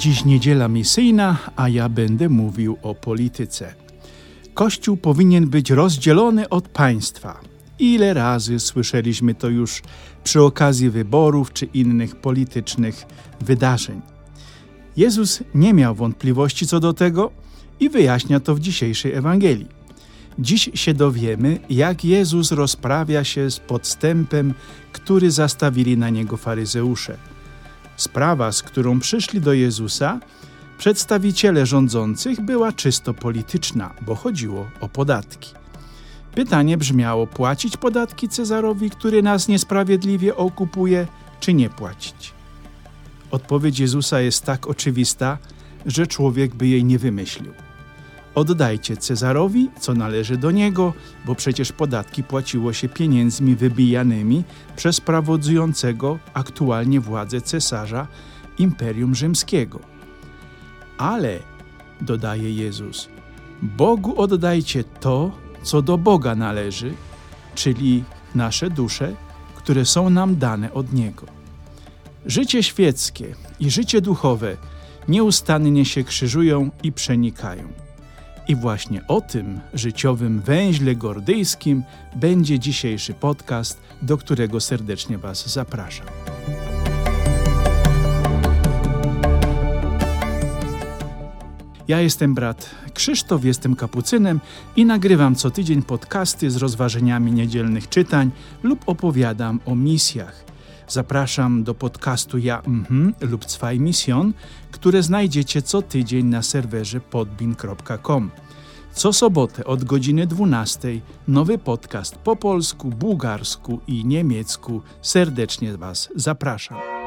Dziś niedziela misyjna, a ja będę mówił o polityce. Kościół powinien być rozdzielony od państwa. Ile razy słyszeliśmy to już przy okazji wyborów czy innych politycznych wydarzeń. Jezus nie miał wątpliwości co do tego i wyjaśnia to w dzisiejszej Ewangelii. Dziś się dowiemy, jak Jezus rozprawia się z podstępem, który zastawili na niego faryzeusze. Sprawa, z którą przyszli do Jezusa, przedstawiciele rządzących była czysto polityczna, bo chodziło o podatki. Pytanie brzmiało: płacić podatki Cezarowi, który nas niesprawiedliwie okupuje, czy nie płacić? Odpowiedź Jezusa jest tak oczywista, że człowiek by jej nie wymyślił. Oddajcie Cezarowi, co należy do niego, bo przecież podatki płaciło się pieniędzmi wybijanymi przez prawodzującego aktualnie władzę cesarza Imperium Rzymskiego. Ale, dodaje Jezus, Bogu oddajcie to, co do Boga należy, czyli nasze dusze, które są nam dane od Niego. Życie świeckie i życie duchowe nieustannie się krzyżują i przenikają. I właśnie o tym życiowym węźle gordyjskim będzie dzisiejszy podcast, do którego serdecznie Was zapraszam. Ja jestem brat Krzysztof, jestem kapucynem i nagrywam co tydzień podcasty z rozważeniami niedzielnych czytań lub opowiadam o misjach. Zapraszam do podcastu Ja mhm lub Zwei Mission, które znajdziecie co tydzień na serwerze podbin.com. Co sobotę od godziny 12 nowy podcast po polsku, bułgarsku i niemiecku. Serdecznie Was zapraszam.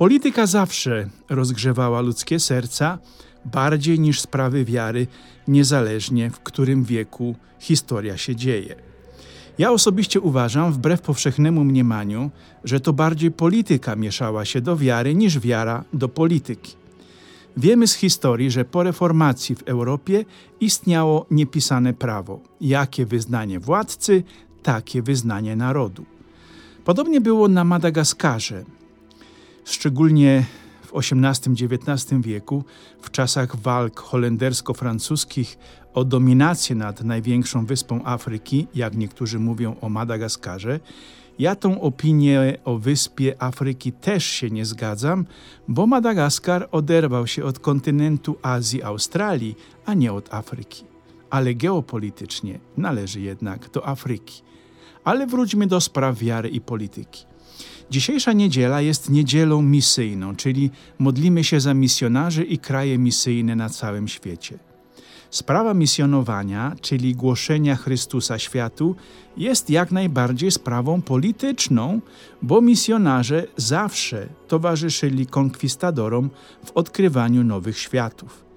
Polityka zawsze rozgrzewała ludzkie serca bardziej niż sprawy wiary, niezależnie w którym wieku historia się dzieje. Ja osobiście uważam, wbrew powszechnemu mniemaniu, że to bardziej polityka mieszała się do wiary niż wiara do polityki. Wiemy z historii, że po reformacji w Europie istniało niepisane prawo: jakie wyznanie władcy, takie wyznanie narodu. Podobnie było na Madagaskarze. Szczególnie w XVIII-XIX wieku, w czasach walk holendersko-francuskich o dominację nad największą wyspą Afryki, jak niektórzy mówią o Madagaskarze, ja tą opinię o wyspie Afryki też się nie zgadzam, bo Madagaskar oderwał się od kontynentu Azji, Australii, a nie od Afryki. Ale geopolitycznie należy jednak do Afryki. Ale wróćmy do spraw wiary i polityki. Dzisiejsza niedziela jest niedzielą misyjną, czyli modlimy się za misjonarzy i kraje misyjne na całym świecie. Sprawa misjonowania, czyli głoszenia Chrystusa światu, jest jak najbardziej sprawą polityczną, bo misjonarze zawsze towarzyszyli konkwistadorom w odkrywaniu nowych światów.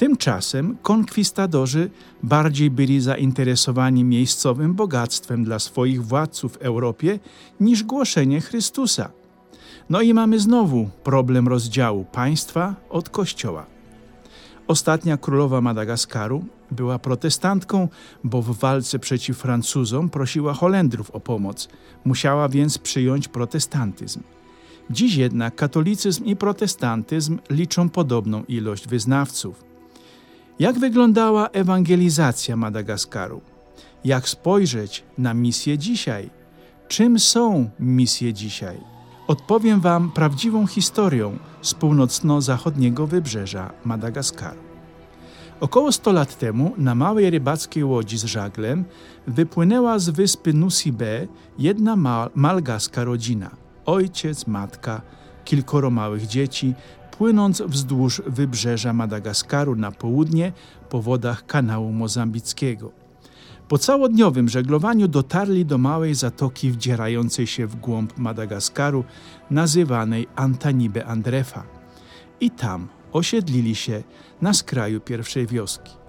Tymczasem konkwistadorzy bardziej byli zainteresowani miejscowym bogactwem dla swoich władców w Europie niż głoszenie Chrystusa. No i mamy znowu problem rozdziału państwa od kościoła. Ostatnia królowa Madagaskaru była protestantką, bo w walce przeciw Francuzom prosiła Holendrów o pomoc. Musiała więc przyjąć protestantyzm. Dziś jednak katolicyzm i protestantyzm liczą podobną ilość wyznawców. Jak wyglądała ewangelizacja Madagaskaru? Jak spojrzeć na misję dzisiaj? Czym są misje dzisiaj? Odpowiem Wam prawdziwą historią z północno-zachodniego wybrzeża Madagaskaru. Około 100 lat temu na małej rybackiej łodzi z żaglem wypłynęła z wyspy Nusibe jedna mal malgaska rodzina. Ojciec, matka, kilkoro małych dzieci, płynąc wzdłuż wybrzeża Madagaskaru na południe po wodach kanału mozambickiego. Po całodniowym żeglowaniu dotarli do małej zatoki wdzierającej się w głąb Madagaskaru, nazywanej Antanibe Andrefa. I tam osiedlili się na skraju pierwszej wioski.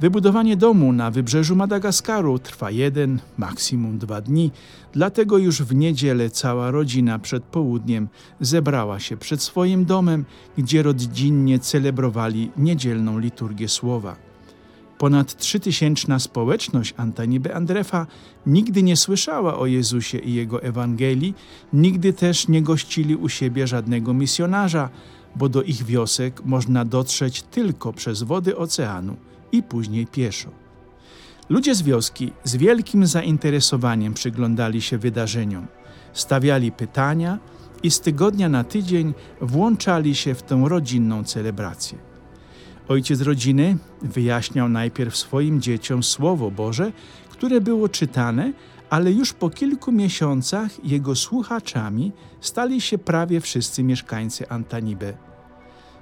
Wybudowanie domu na wybrzeżu Madagaskaru trwa jeden, maksimum dwa dni, dlatego już w niedzielę cała rodzina przed południem zebrała się przed swoim domem, gdzie rodzinnie celebrowali niedzielną liturgię słowa. Ponad trzytysięczna społeczność Antaniby Andrefa nigdy nie słyszała o Jezusie i Jego Ewangelii, nigdy też nie gościli u siebie żadnego misjonarza, bo do ich wiosek można dotrzeć tylko przez wody oceanu i później pieszo. Ludzie z wioski z wielkim zainteresowaniem przyglądali się wydarzeniom, stawiali pytania i z tygodnia na tydzień włączali się w tę rodzinną celebrację. Ojciec rodziny wyjaśniał najpierw swoim dzieciom Słowo Boże, które było czytane, ale już po kilku miesiącach jego słuchaczami stali się prawie wszyscy mieszkańcy Antanibe.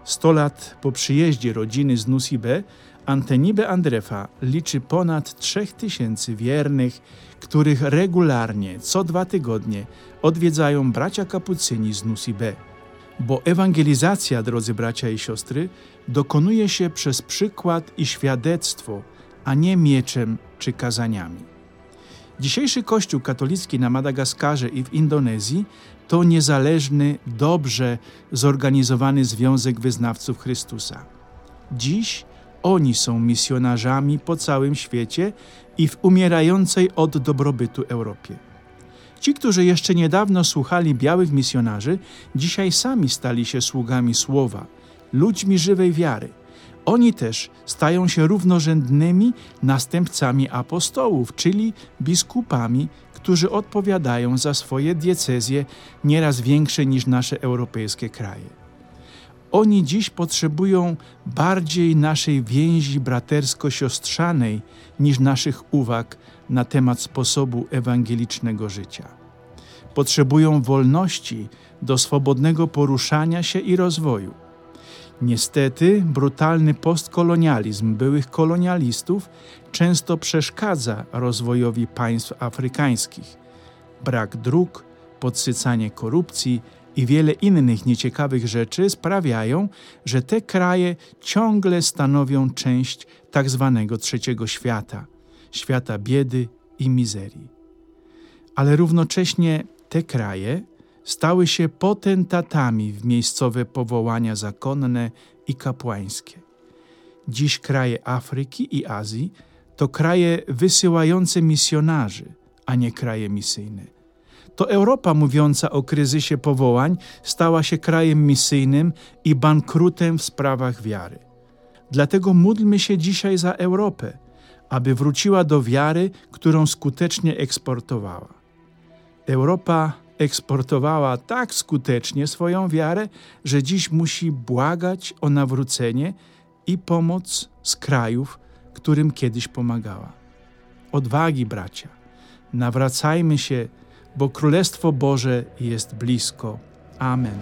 Sto lat po przyjeździe rodziny z Nusibe, Antenibe Andrefa liczy ponad trzech tysięcy wiernych, których regularnie, co dwa tygodnie, odwiedzają bracia kapucyni z Nusibe. Bo ewangelizacja, drodzy bracia i siostry, dokonuje się przez przykład i świadectwo, a nie mieczem czy kazaniami. Dzisiejszy Kościół katolicki na Madagaskarze i w Indonezji to niezależny, dobrze zorganizowany związek wyznawców Chrystusa. Dziś oni są misjonarzami po całym świecie i w umierającej od dobrobytu Europie. Ci, którzy jeszcze niedawno słuchali białych misjonarzy, dzisiaj sami stali się sługami słowa, ludźmi żywej wiary. Oni też stają się równorzędnymi następcami apostołów, czyli biskupami, którzy odpowiadają za swoje diecezje nieraz większe niż nasze europejskie kraje. Oni dziś potrzebują bardziej naszej więzi bratersko-siostrzanej niż naszych uwag na temat sposobu ewangelicznego życia. Potrzebują wolności do swobodnego poruszania się i rozwoju. Niestety, brutalny postkolonializm byłych kolonialistów często przeszkadza rozwojowi państw afrykańskich. Brak dróg, podsycanie korupcji i wiele innych nieciekawych rzeczy sprawiają, że te kraje ciągle stanowią część tak zwanego trzeciego świata, świata biedy i mizerii. Ale równocześnie te kraje stały się potentatami w miejscowe powołania zakonne i kapłańskie. Dziś kraje Afryki i Azji to kraje wysyłające misjonarzy, a nie kraje misyjne. To Europa mówiąca o kryzysie powołań stała się krajem misyjnym i bankrutem w sprawach wiary. Dlatego módlmy się dzisiaj za Europę, aby wróciła do wiary, którą skutecznie eksportowała. Europa eksportowała tak skutecznie swoją wiarę, że dziś musi błagać o nawrócenie i pomoc z krajów, którym kiedyś pomagała. Odwagi, bracia, nawracajmy się bo Królestwo Boże jest blisko. Amen.